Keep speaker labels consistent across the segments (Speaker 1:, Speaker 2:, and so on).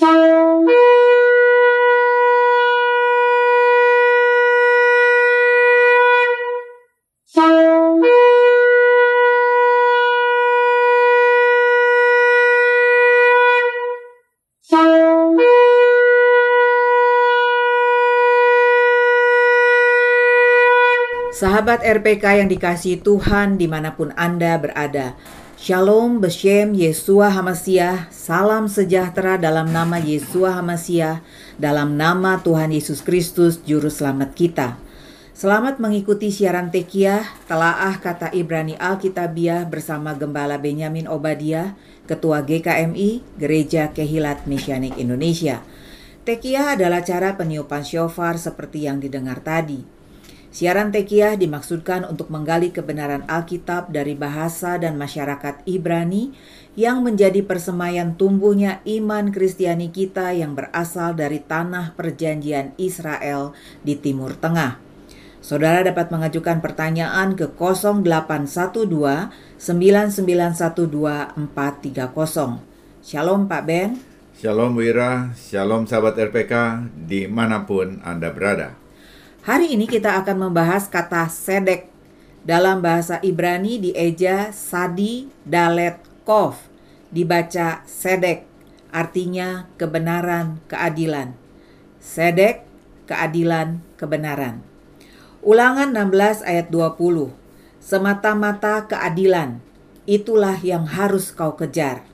Speaker 1: Sahabat RPK yang dikasihi Tuhan di mana pun Anda berada. Shalom, Beshem, Yesua Hamasiah, salam sejahtera dalam nama Yesua Hamasiah, dalam nama Tuhan Yesus Kristus, Juru Selamat kita. Selamat mengikuti siaran Tekiah, telaah kata Ibrani Alkitabiah bersama Gembala Benyamin Obadiah, Ketua GKMI, Gereja Kehilat Mesianik Indonesia. Tekiah adalah cara peniupan shofar seperti yang didengar tadi. Siaran Tekiah dimaksudkan untuk menggali kebenaran Alkitab dari bahasa dan masyarakat Ibrani yang menjadi persemayan tumbuhnya iman Kristiani kita yang berasal dari tanah perjanjian Israel di Timur Tengah. Saudara dapat mengajukan pertanyaan ke 0812 9912 430. Shalom Pak Ben.
Speaker 2: Shalom Wira, Shalom sahabat RPK di mana pun Anda berada.
Speaker 1: Hari ini kita akan membahas kata sedek dalam bahasa Ibrani dieja sadi dalet kov dibaca sedek artinya kebenaran keadilan. Sedek keadilan kebenaran. Ulangan 16 ayat 20 Semata-mata keadilan itulah yang harus kau kejar.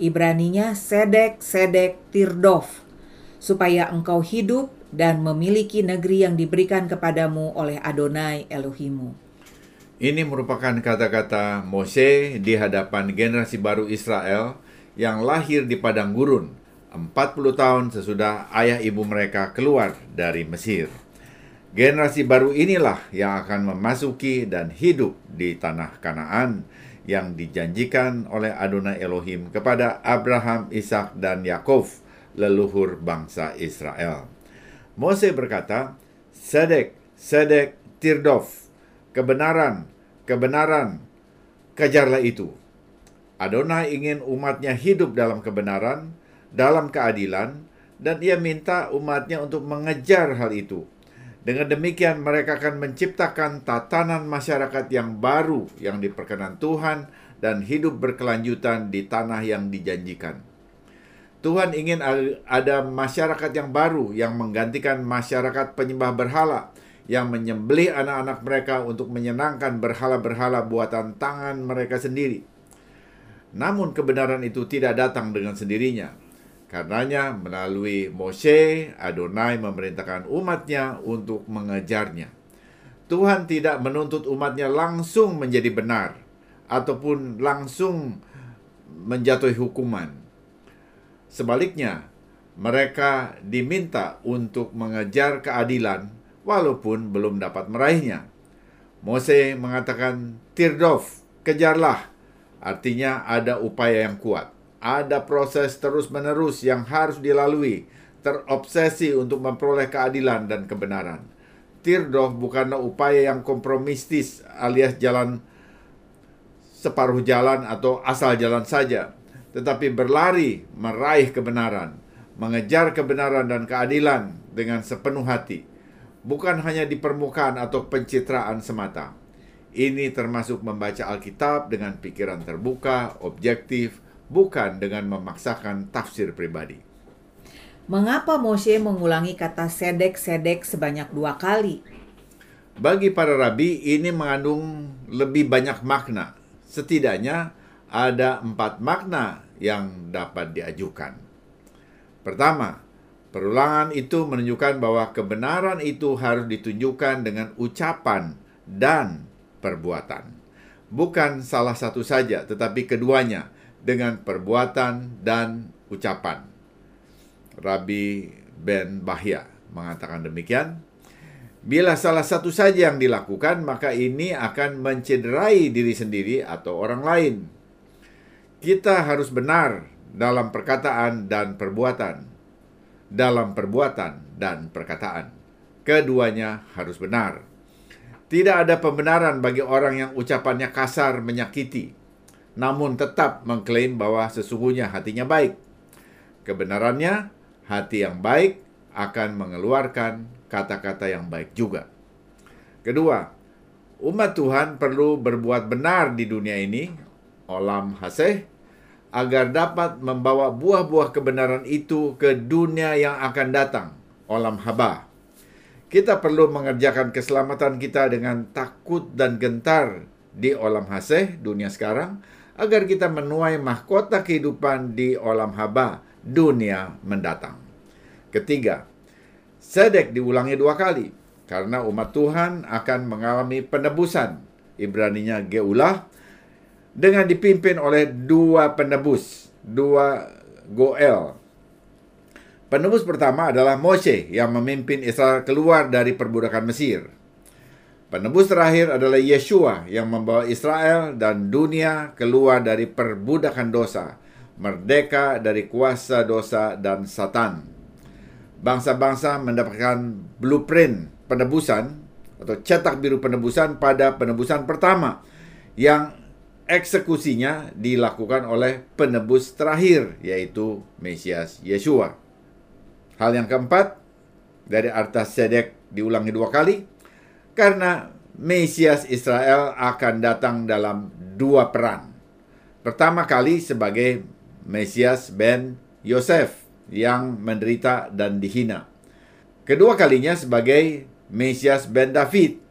Speaker 1: Ibraninya sedek sedek tirdof supaya engkau hidup dan memiliki negeri yang diberikan kepadamu oleh Adonai Elohimu.
Speaker 2: Ini merupakan kata-kata Mose di hadapan generasi baru Israel yang lahir di padang gurun 40 tahun sesudah ayah ibu mereka keluar dari Mesir. Generasi baru inilah yang akan memasuki dan hidup di tanah Kanaan yang dijanjikan oleh Adonai Elohim kepada Abraham, Ishak, dan Yakov, leluhur bangsa Israel. Mose berkata, Sedek, Sedek, Tirdof, kebenaran, kebenaran, kejarlah itu. Adonai ingin umatnya hidup dalam kebenaran, dalam keadilan, dan ia minta umatnya untuk mengejar hal itu. Dengan demikian mereka akan menciptakan tatanan masyarakat yang baru yang diperkenan Tuhan dan hidup berkelanjutan di tanah yang dijanjikan. Tuhan ingin ada masyarakat yang baru yang menggantikan masyarakat penyembah berhala yang menyembelih anak-anak mereka untuk menyenangkan berhala-berhala buatan tangan mereka sendiri. Namun kebenaran itu tidak datang dengan sendirinya. Karenanya melalui Moshe, Adonai memerintahkan umatnya untuk mengejarnya. Tuhan tidak menuntut umatnya langsung menjadi benar ataupun langsung menjatuhi hukuman Sebaliknya, mereka diminta untuk mengejar keadilan walaupun belum dapat meraihnya. Mose mengatakan, Tirdof, kejarlah. Artinya ada upaya yang kuat. Ada proses terus-menerus yang harus dilalui, terobsesi untuk memperoleh keadilan dan kebenaran. Tirdof bukanlah upaya yang kompromistis alias jalan separuh jalan atau asal jalan saja, tetapi berlari meraih kebenaran, mengejar kebenaran dan keadilan dengan sepenuh hati, bukan hanya di permukaan atau pencitraan semata. Ini termasuk membaca Alkitab dengan pikiran terbuka, objektif, bukan dengan memaksakan tafsir pribadi.
Speaker 1: Mengapa Moshe mengulangi kata sedek-sedek sebanyak dua kali?
Speaker 2: Bagi para rabi, ini mengandung lebih banyak makna. Setidaknya ada empat makna yang dapat diajukan. Pertama, perulangan itu menunjukkan bahwa kebenaran itu harus ditunjukkan dengan ucapan dan perbuatan. Bukan salah satu saja, tetapi keduanya dengan perbuatan dan ucapan. Rabi Ben Bahya mengatakan demikian. Bila salah satu saja yang dilakukan, maka ini akan mencederai diri sendiri atau orang lain kita harus benar dalam perkataan dan perbuatan. Dalam perbuatan dan perkataan. Keduanya harus benar. Tidak ada pembenaran bagi orang yang ucapannya kasar menyakiti, namun tetap mengklaim bahwa sesungguhnya hatinya baik. kebenarannya, hati yang baik akan mengeluarkan kata-kata yang baik juga. Kedua, umat Tuhan perlu berbuat benar di dunia ini, olam haseh, agar dapat membawa buah-buah kebenaran itu ke dunia yang akan datang, olam haba. Kita perlu mengerjakan keselamatan kita dengan takut dan gentar di olam haseh dunia sekarang agar kita menuai mahkota kehidupan di olam haba dunia mendatang. Ketiga, sedek diulangi dua kali karena umat Tuhan akan mengalami penebusan. Ibraninya Geulah dengan dipimpin oleh dua penebus, dua Goel Penebus pertama adalah Moshe yang memimpin Israel keluar dari perbudakan Mesir. Penebus terakhir adalah Yeshua yang membawa Israel dan dunia keluar dari perbudakan dosa, merdeka dari kuasa dosa dan Satan. Bangsa-bangsa mendapatkan blueprint penebusan atau cetak biru penebusan pada penebusan pertama yang eksekusinya dilakukan oleh penebus terakhir yaitu Mesias Yeshua. Hal yang keempat, dari Artas Sedek diulangi dua kali, karena Mesias Israel akan datang dalam dua peran. Pertama kali sebagai Mesias ben Yosef yang menderita dan dihina. Kedua kalinya sebagai Mesias ben David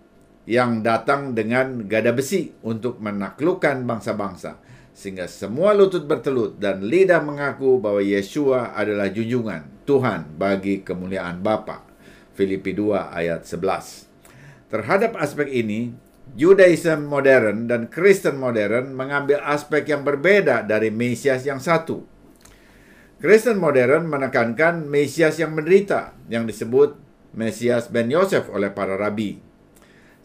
Speaker 2: yang datang dengan gada besi untuk menaklukkan bangsa-bangsa sehingga semua lutut bertelut dan lidah mengaku bahwa Yeshua adalah junjungan Tuhan bagi kemuliaan Bapa. Filipi 2 ayat 11. Terhadap aspek ini, Judaism modern dan Kristen modern mengambil aspek yang berbeda dari Mesias yang satu. Kristen modern menekankan Mesias yang menderita, yang disebut Mesias Ben Yosef oleh para rabi.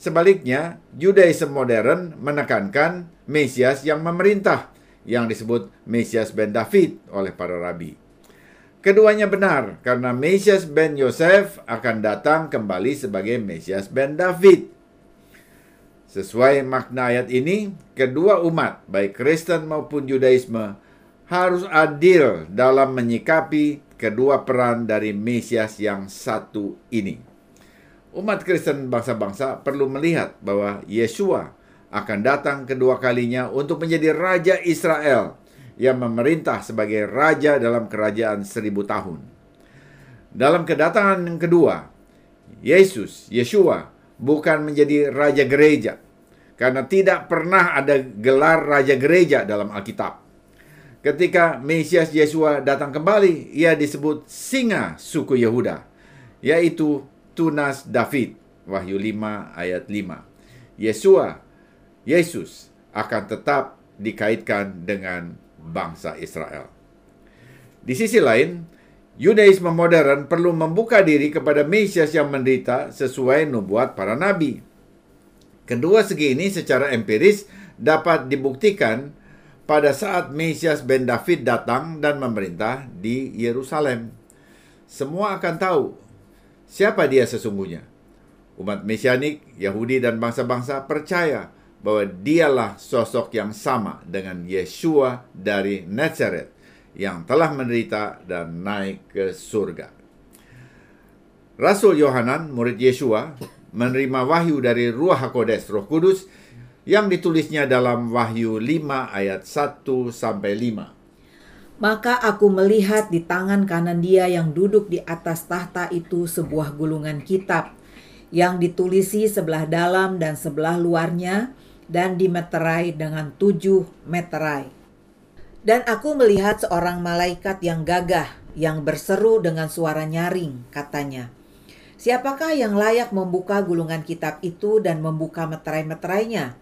Speaker 2: Sebaliknya, Judaism modern menekankan Mesias yang memerintah, yang disebut Mesias ben David oleh para rabi. Keduanya benar, karena Mesias ben Yosef akan datang kembali sebagai Mesias ben David. Sesuai makna ayat ini, kedua umat, baik Kristen maupun Judaisme, harus adil dalam menyikapi kedua peran dari Mesias yang satu ini umat Kristen bangsa-bangsa perlu melihat bahwa Yesua akan datang kedua kalinya untuk menjadi Raja Israel yang memerintah sebagai Raja dalam kerajaan seribu tahun. Dalam kedatangan yang kedua, Yesus, Yeshua, bukan menjadi Raja Gereja. Karena tidak pernah ada gelar Raja Gereja dalam Alkitab. Ketika Mesias Yesua datang kembali, ia disebut Singa suku Yehuda, yaitu tunas David. Wahyu 5 ayat 5. Yesua, Yesus akan tetap dikaitkan dengan bangsa Israel. Di sisi lain, Yudaisme modern perlu membuka diri kepada Mesias yang menderita sesuai nubuat para nabi. Kedua segi ini secara empiris dapat dibuktikan pada saat Mesias ben David datang dan memerintah di Yerusalem. Semua akan tahu Siapa dia sesungguhnya? Umat Mesianik, Yahudi dan bangsa-bangsa percaya bahwa dialah sosok yang sama dengan Yeshua dari Nazareth yang telah menderita dan naik ke surga. Rasul Yohanan, murid Yeshua, menerima wahyu dari Ruah HaKodes, Roh Kudus, yang ditulisnya dalam Wahyu 5 ayat 1 sampai 5.
Speaker 1: Maka aku melihat di tangan kanan dia yang duduk di atas tahta itu sebuah gulungan kitab yang ditulisi sebelah dalam dan sebelah luarnya dan dimeterai dengan tujuh meterai. Dan aku melihat seorang malaikat yang gagah yang berseru dengan suara nyaring katanya, Siapakah yang layak membuka gulungan kitab itu dan membuka meterai-meterainya?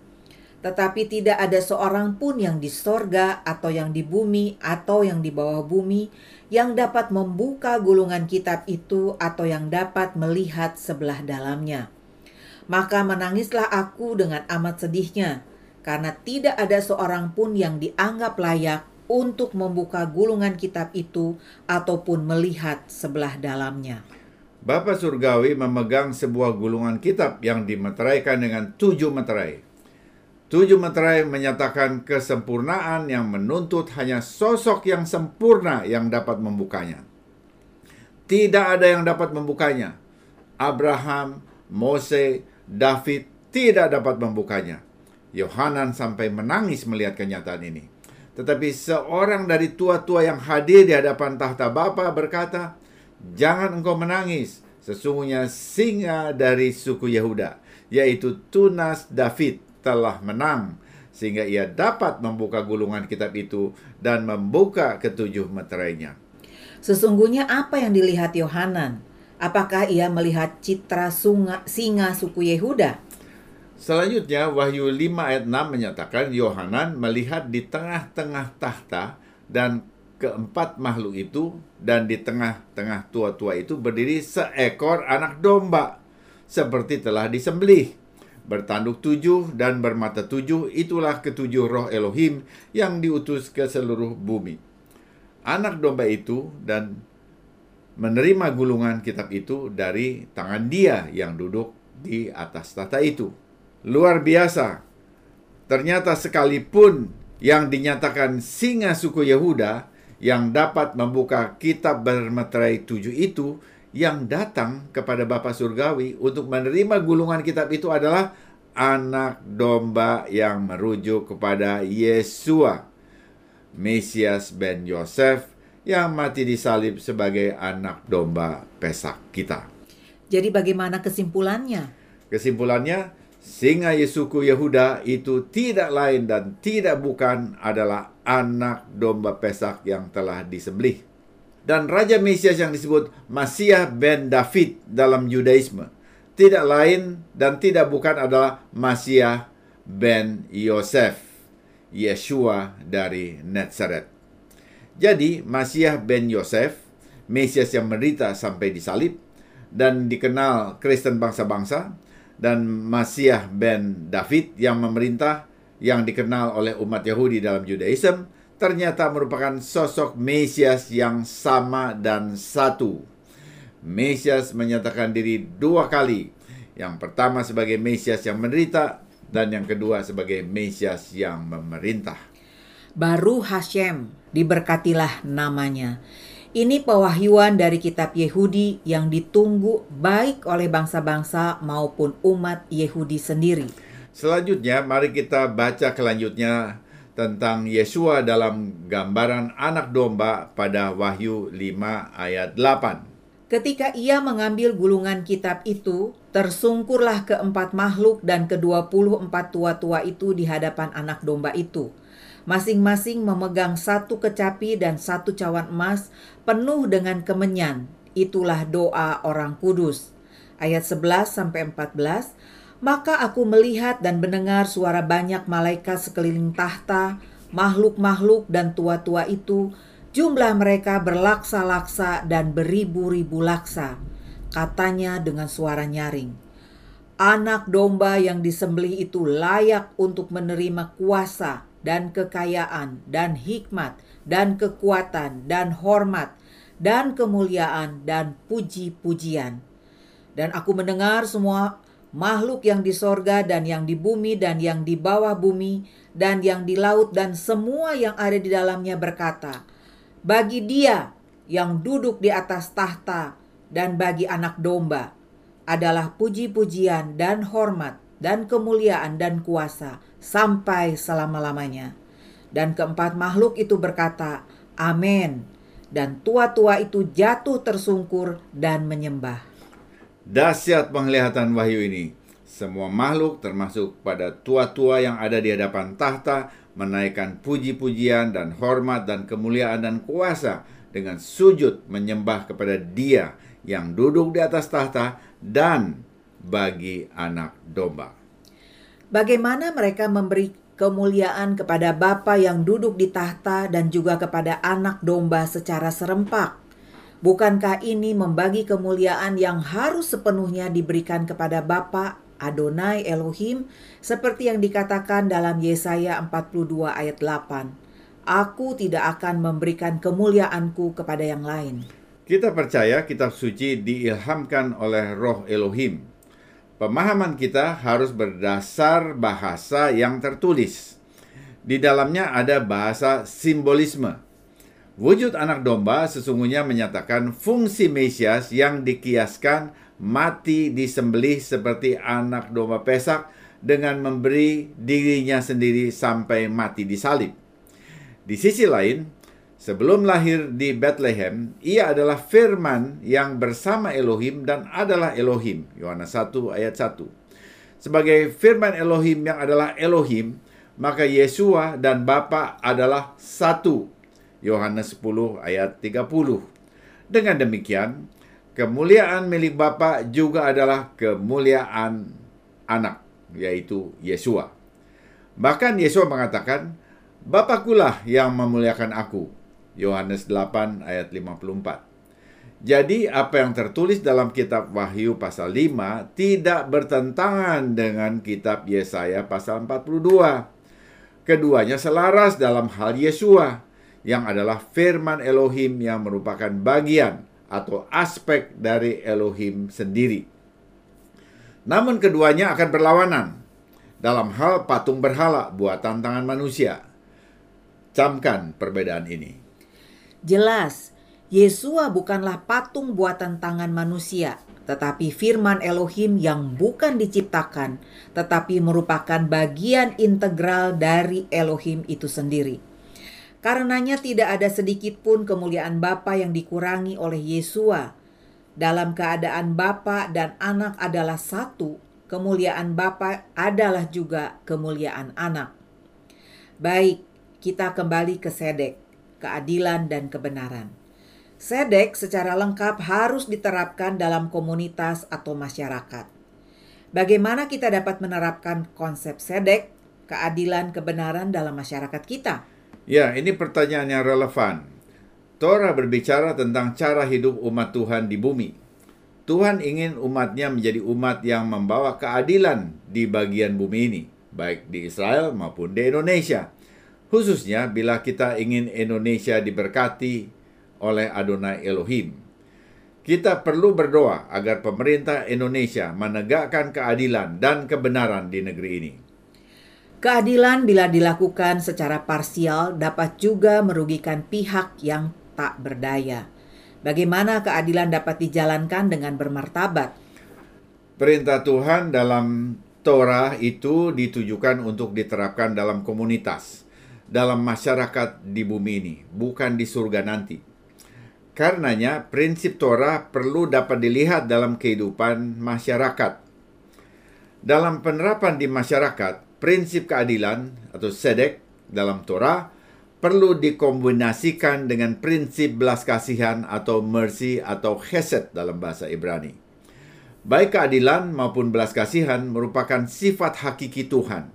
Speaker 1: Tetapi tidak ada seorang pun yang di sorga atau yang di bumi atau yang di bawah bumi yang dapat membuka gulungan kitab itu atau yang dapat melihat sebelah dalamnya. Maka menangislah aku dengan amat sedihnya, karena tidak ada seorang pun yang dianggap layak untuk membuka gulungan kitab itu ataupun melihat sebelah dalamnya.
Speaker 2: Bapa Surgawi memegang sebuah gulungan kitab yang dimeteraikan dengan tujuh meterai Tujuh meterai menyatakan kesempurnaan yang menuntut hanya sosok yang sempurna yang dapat membukanya. Tidak ada yang dapat membukanya. Abraham, Mose, David tidak dapat membukanya. Yohanan sampai menangis melihat kenyataan ini. Tetapi seorang dari tua-tua yang hadir di hadapan tahta Bapa berkata, "Jangan engkau menangis. Sesungguhnya singa dari suku Yehuda, yaitu Tunas David, telah menang sehingga ia dapat membuka gulungan kitab itu dan membuka ketujuh meterainya.
Speaker 1: Sesungguhnya apa yang dilihat Yohanan? Apakah ia melihat citra sunga, singa suku Yehuda?
Speaker 2: Selanjutnya Wahyu 5 ayat 6 menyatakan Yohanan melihat di tengah-tengah tahta dan keempat makhluk itu dan di tengah-tengah tua-tua itu berdiri seekor anak domba seperti telah disembelih bertanduk tujuh dan bermata tujuh, itulah ketujuh roh Elohim yang diutus ke seluruh bumi. Anak domba itu dan menerima gulungan kitab itu dari tangan dia yang duduk di atas tata itu. Luar biasa. Ternyata sekalipun yang dinyatakan singa suku Yehuda yang dapat membuka kitab bermeterai tujuh itu yang datang kepada Bapa Surgawi untuk menerima gulungan kitab itu adalah anak domba yang merujuk kepada Yesua, Mesias ben Yosef yang mati disalib sebagai anak domba pesak kita.
Speaker 1: Jadi bagaimana kesimpulannya?
Speaker 2: Kesimpulannya, singa Yesuku Yehuda itu tidak lain dan tidak bukan adalah anak domba pesak yang telah disembelih dan Raja Mesias yang disebut Masiah ben David dalam Yudaisme tidak lain dan tidak bukan adalah Masiah ben Yosef, Yeshua dari Nazaret. Jadi Masiah ben Yosef, Mesias yang menderita sampai disalib dan dikenal Kristen bangsa-bangsa dan Masiah ben David yang memerintah yang dikenal oleh umat Yahudi dalam Judaism ternyata merupakan sosok Mesias yang sama dan satu. Mesias menyatakan diri dua kali. Yang pertama sebagai Mesias yang menderita dan yang kedua sebagai Mesias yang memerintah.
Speaker 1: Baru Hashem, diberkatilah namanya. Ini pewahyuan dari kitab Yehudi yang ditunggu baik oleh bangsa-bangsa maupun umat Yehudi sendiri.
Speaker 2: Selanjutnya, mari kita baca kelanjutnya tentang Yesua dalam gambaran anak domba pada Wahyu 5 ayat 8.
Speaker 1: Ketika ia mengambil gulungan kitab itu, tersungkurlah keempat makhluk dan kedua puluh empat tua-tua itu di hadapan anak domba itu. Masing-masing memegang satu kecapi dan satu cawan emas penuh dengan kemenyan. Itulah doa orang kudus. Ayat 11 sampai 14 maka aku melihat dan mendengar suara banyak malaikat sekeliling tahta, makhluk-makhluk dan tua-tua itu, jumlah mereka berlaksa-laksa dan beribu-ribu laksa. Katanya dengan suara nyaring, Anak domba yang disembelih itu layak untuk menerima kuasa dan kekayaan dan hikmat dan kekuatan dan hormat dan kemuliaan dan puji-pujian. Dan aku mendengar semua makhluk yang di sorga dan yang di bumi dan yang di bawah bumi dan yang di laut dan semua yang ada di dalamnya berkata, bagi dia yang duduk di atas tahta dan bagi anak domba adalah puji-pujian dan hormat dan kemuliaan dan kuasa sampai selama-lamanya. Dan keempat makhluk itu berkata, Amin. Dan tua-tua itu jatuh tersungkur dan menyembah.
Speaker 2: Dahsyat penglihatan wahyu ini. Semua makhluk termasuk pada tua-tua yang ada di hadapan tahta menaikkan puji-pujian dan hormat dan kemuliaan dan kuasa dengan sujud menyembah kepada dia yang duduk di atas tahta dan bagi anak domba.
Speaker 1: Bagaimana mereka memberi kemuliaan kepada Bapa yang duduk di tahta dan juga kepada anak domba secara serempak? Bukankah ini membagi kemuliaan yang harus sepenuhnya diberikan kepada Bapa Adonai Elohim seperti yang dikatakan dalam Yesaya 42 ayat 8. Aku tidak akan memberikan kemuliaanku kepada yang lain.
Speaker 2: Kita percaya kitab suci diilhamkan oleh roh Elohim. Pemahaman kita harus berdasar bahasa yang tertulis. Di dalamnya ada bahasa simbolisme. Wujud anak domba sesungguhnya menyatakan fungsi Mesias yang dikiaskan mati disembelih seperti anak domba pesak dengan memberi dirinya sendiri sampai mati disalib. Di sisi lain, sebelum lahir di Bethlehem, ia adalah firman yang bersama Elohim dan adalah Elohim. Yohanes 1 ayat 1. Sebagai firman Elohim yang adalah Elohim, maka Yesua dan Bapa adalah satu. Yohanes 10 ayat 30. Dengan demikian, kemuliaan milik Bapa juga adalah kemuliaan anak, yaitu Yesua. Bahkan Yesua mengatakan, Bapakulah yang memuliakan aku. Yohanes 8 ayat 54. Jadi apa yang tertulis dalam kitab Wahyu pasal 5 tidak bertentangan dengan kitab Yesaya pasal 42. Keduanya selaras dalam hal Yesua yang adalah firman Elohim yang merupakan bagian atau aspek dari Elohim sendiri. Namun keduanya akan berlawanan dalam hal patung berhala buatan tangan manusia. Camkan perbedaan ini.
Speaker 1: Jelas, Yesua bukanlah patung buatan tangan manusia, tetapi firman Elohim yang bukan diciptakan, tetapi merupakan bagian integral dari Elohim itu sendiri. Karenanya tidak ada sedikit pun kemuliaan Bapa yang dikurangi oleh Yesua. Dalam keadaan Bapa dan Anak adalah satu, kemuliaan Bapa adalah juga kemuliaan Anak. Baik, kita kembali ke Sedek, keadilan dan kebenaran. Sedek secara lengkap harus diterapkan dalam komunitas atau masyarakat. Bagaimana kita dapat menerapkan konsep sedek, keadilan, kebenaran dalam masyarakat kita?
Speaker 2: Ya, ini pertanyaan yang relevan. Torah berbicara tentang cara hidup umat Tuhan di bumi. Tuhan ingin umatnya menjadi umat yang membawa keadilan di bagian bumi ini, baik di Israel maupun di Indonesia. Khususnya bila kita ingin Indonesia diberkati oleh Adonai Elohim. Kita perlu berdoa agar pemerintah Indonesia menegakkan keadilan dan kebenaran di negeri ini.
Speaker 1: Keadilan bila dilakukan secara parsial dapat juga merugikan pihak yang tak berdaya. Bagaimana keadilan dapat dijalankan dengan bermartabat?
Speaker 2: Perintah Tuhan dalam Torah itu ditujukan untuk diterapkan dalam komunitas, dalam masyarakat di bumi ini, bukan di surga nanti. Karenanya, prinsip Torah perlu dapat dilihat dalam kehidupan masyarakat. Dalam penerapan di masyarakat, prinsip keadilan atau sedek dalam Torah perlu dikombinasikan dengan prinsip belas kasihan atau mercy atau chesed dalam bahasa Ibrani. Baik keadilan maupun belas kasihan merupakan sifat hakiki Tuhan.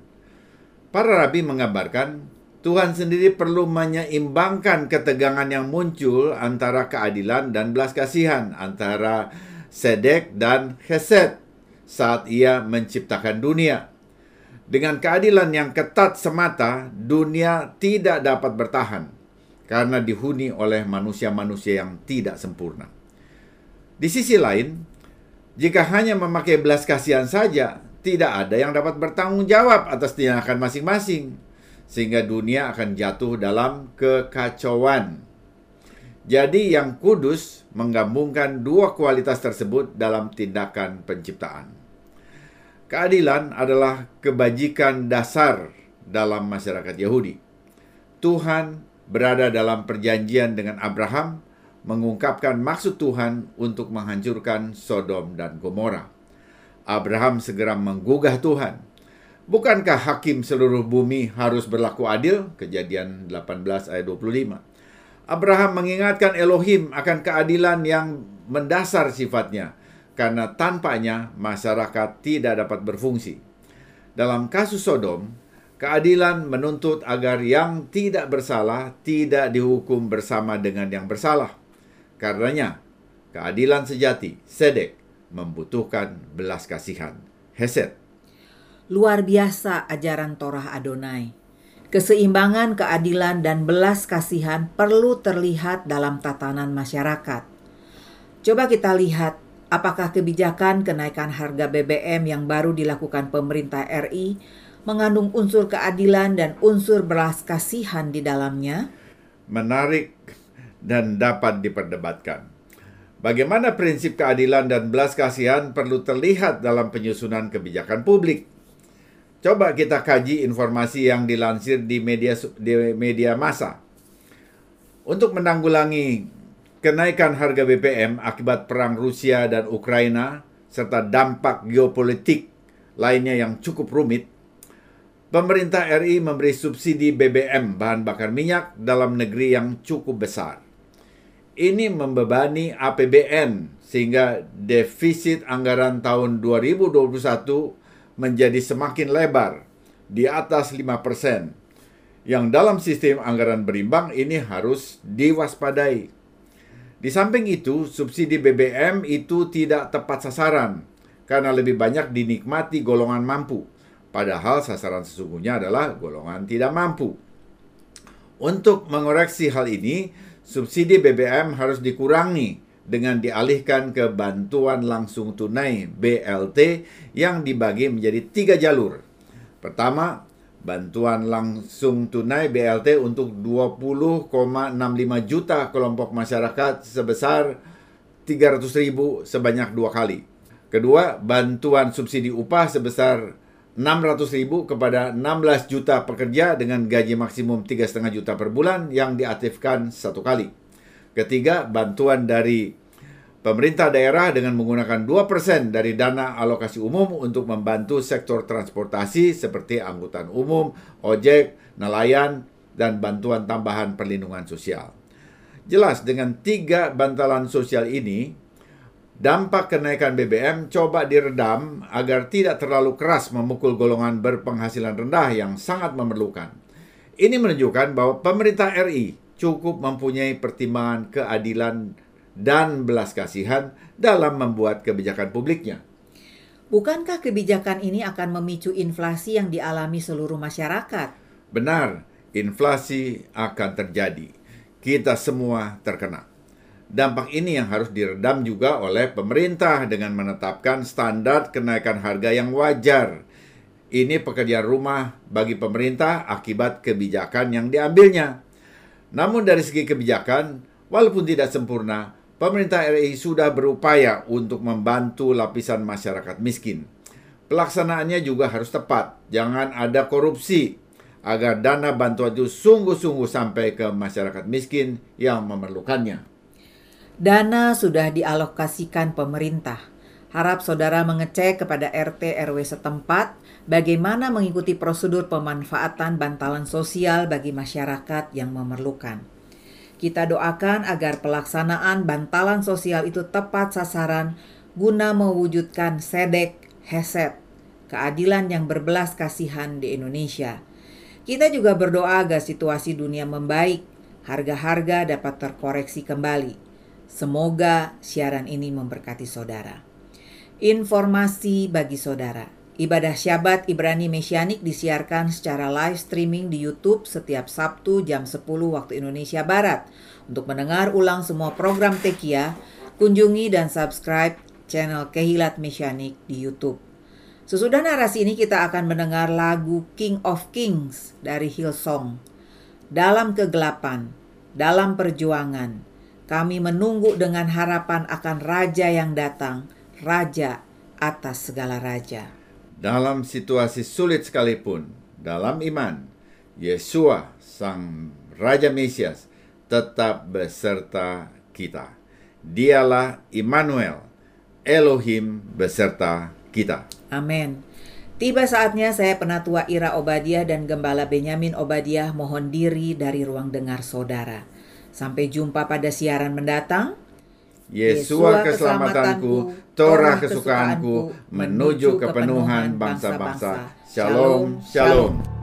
Speaker 2: Para rabi mengabarkan Tuhan sendiri perlu menyeimbangkan ketegangan yang muncul antara keadilan dan belas kasihan, antara sedek dan chesed saat ia menciptakan dunia. Dengan keadilan yang ketat semata, dunia tidak dapat bertahan karena dihuni oleh manusia-manusia yang tidak sempurna. Di sisi lain, jika hanya memakai belas kasihan saja, tidak ada yang dapat bertanggung jawab atas tindakan masing-masing sehingga dunia akan jatuh dalam kekacauan. Jadi yang kudus menggabungkan dua kualitas tersebut dalam tindakan penciptaan. Keadilan adalah kebajikan dasar dalam masyarakat Yahudi. Tuhan berada dalam perjanjian dengan Abraham mengungkapkan maksud Tuhan untuk menghancurkan Sodom dan Gomora. Abraham segera menggugah Tuhan Bukankah hakim seluruh bumi harus berlaku adil? Kejadian 18 ayat 25. Abraham mengingatkan Elohim akan keadilan yang mendasar sifatnya, karena tanpanya masyarakat tidak dapat berfungsi. Dalam kasus Sodom, keadilan menuntut agar yang tidak bersalah tidak dihukum bersama dengan yang bersalah. Karenanya, keadilan sejati, sedek, membutuhkan belas kasihan. Hesed
Speaker 1: Luar biasa ajaran Torah Adonai. Keseimbangan keadilan dan belas kasihan perlu terlihat dalam tatanan masyarakat. Coba kita lihat Apakah kebijakan kenaikan harga BBM yang baru dilakukan pemerintah RI mengandung unsur keadilan dan unsur belas kasihan di dalamnya?
Speaker 2: Menarik dan dapat diperdebatkan. Bagaimana prinsip keadilan dan belas kasihan perlu terlihat dalam penyusunan kebijakan publik. Coba kita kaji informasi yang dilansir di media di media massa. Untuk menanggulangi kenaikan harga BBM akibat perang Rusia dan Ukraina serta dampak geopolitik lainnya yang cukup rumit, pemerintah RI memberi subsidi BBM bahan bakar minyak dalam negeri yang cukup besar. Ini membebani APBN sehingga defisit anggaran tahun 2021 menjadi semakin lebar di atas 5 persen. Yang dalam sistem anggaran berimbang ini harus diwaspadai. Di samping itu, subsidi BBM itu tidak tepat sasaran karena lebih banyak dinikmati golongan mampu, padahal sasaran sesungguhnya adalah golongan tidak mampu. Untuk mengoreksi hal ini, subsidi BBM harus dikurangi dengan dialihkan ke bantuan langsung tunai BLT yang dibagi menjadi tiga jalur. Pertama, bantuan langsung tunai BLT untuk 20,65 juta kelompok masyarakat sebesar 300 ribu sebanyak dua kali. Kedua, bantuan subsidi upah sebesar 600 ribu kepada 16 juta pekerja dengan gaji maksimum 3,5 juta per bulan yang diaktifkan satu kali. Ketiga, bantuan dari Pemerintah daerah dengan menggunakan 2% dari dana alokasi umum untuk membantu sektor transportasi seperti angkutan umum, ojek, nelayan, dan bantuan tambahan perlindungan sosial. Jelas dengan tiga bantalan sosial ini, dampak kenaikan BBM coba diredam agar tidak terlalu keras memukul golongan berpenghasilan rendah yang sangat memerlukan. Ini menunjukkan bahwa pemerintah RI cukup mempunyai pertimbangan keadilan dan belas kasihan dalam membuat kebijakan publiknya.
Speaker 1: Bukankah kebijakan ini akan memicu inflasi yang dialami seluruh masyarakat?
Speaker 2: Benar, inflasi akan terjadi. Kita semua terkena. Dampak ini yang harus diredam juga oleh pemerintah dengan menetapkan standar kenaikan harga yang wajar. Ini pekerjaan rumah bagi pemerintah akibat kebijakan yang diambilnya. Namun dari segi kebijakan, walaupun tidak sempurna, pemerintah RI sudah berupaya untuk membantu lapisan masyarakat miskin. Pelaksanaannya juga harus tepat, jangan ada korupsi agar dana bantuan itu sungguh-sungguh sampai ke masyarakat miskin yang memerlukannya.
Speaker 1: Dana sudah dialokasikan pemerintah. Harap saudara mengecek kepada RT RW setempat bagaimana mengikuti prosedur pemanfaatan bantalan sosial bagi masyarakat yang memerlukan. Kita doakan agar pelaksanaan bantalan sosial itu tepat sasaran guna mewujudkan sedek, heset, keadilan yang berbelas kasihan di Indonesia. Kita juga berdoa agar situasi dunia membaik, harga-harga dapat terkoreksi kembali. Semoga siaran ini memberkati saudara. Informasi bagi saudara. Ibadah Syabat Ibrani Mesianik disiarkan secara live streaming di YouTube setiap Sabtu jam 10 waktu Indonesia Barat. Untuk mendengar ulang semua program Tekia, kunjungi dan subscribe channel Kehilat Mesianik di YouTube. Sesudah narasi ini kita akan mendengar lagu King of Kings dari Hillsong. Dalam kegelapan, dalam perjuangan, kami menunggu dengan harapan akan Raja yang datang, Raja atas segala Raja.
Speaker 2: Dalam situasi sulit sekalipun, dalam iman, Yesua, Sang Raja Mesias, tetap beserta kita. Dialah Immanuel, Elohim beserta kita.
Speaker 1: Amin. Tiba saatnya saya penatua Ira Obadiah dan Gembala Benyamin Obadiah mohon diri dari ruang dengar saudara. Sampai jumpa pada siaran mendatang.
Speaker 2: Yesua keselamatanku, Torah kesukaanku, menuju kepenuhan bangsa-bangsa. Shalom, shalom.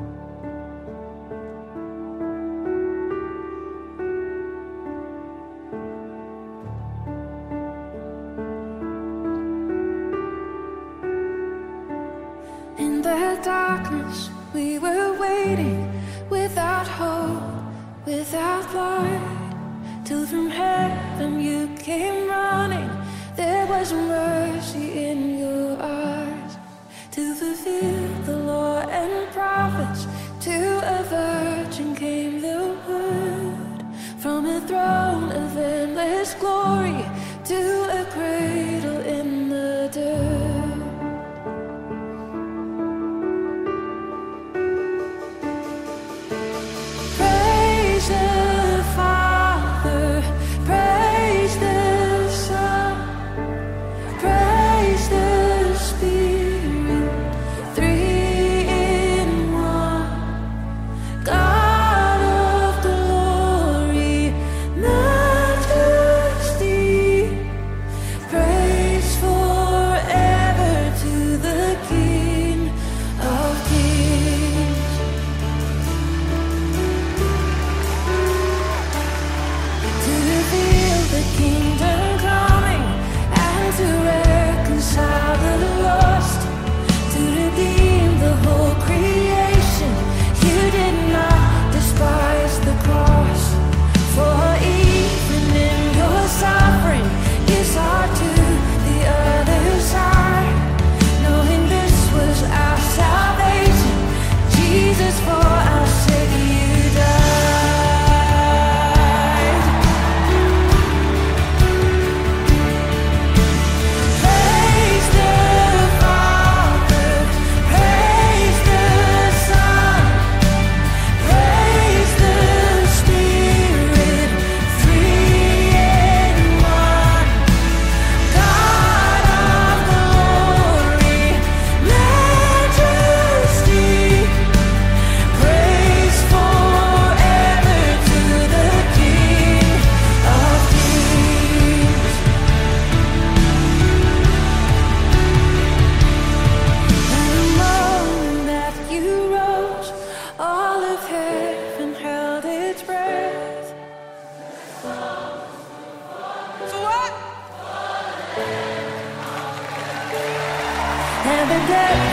Speaker 3: Dead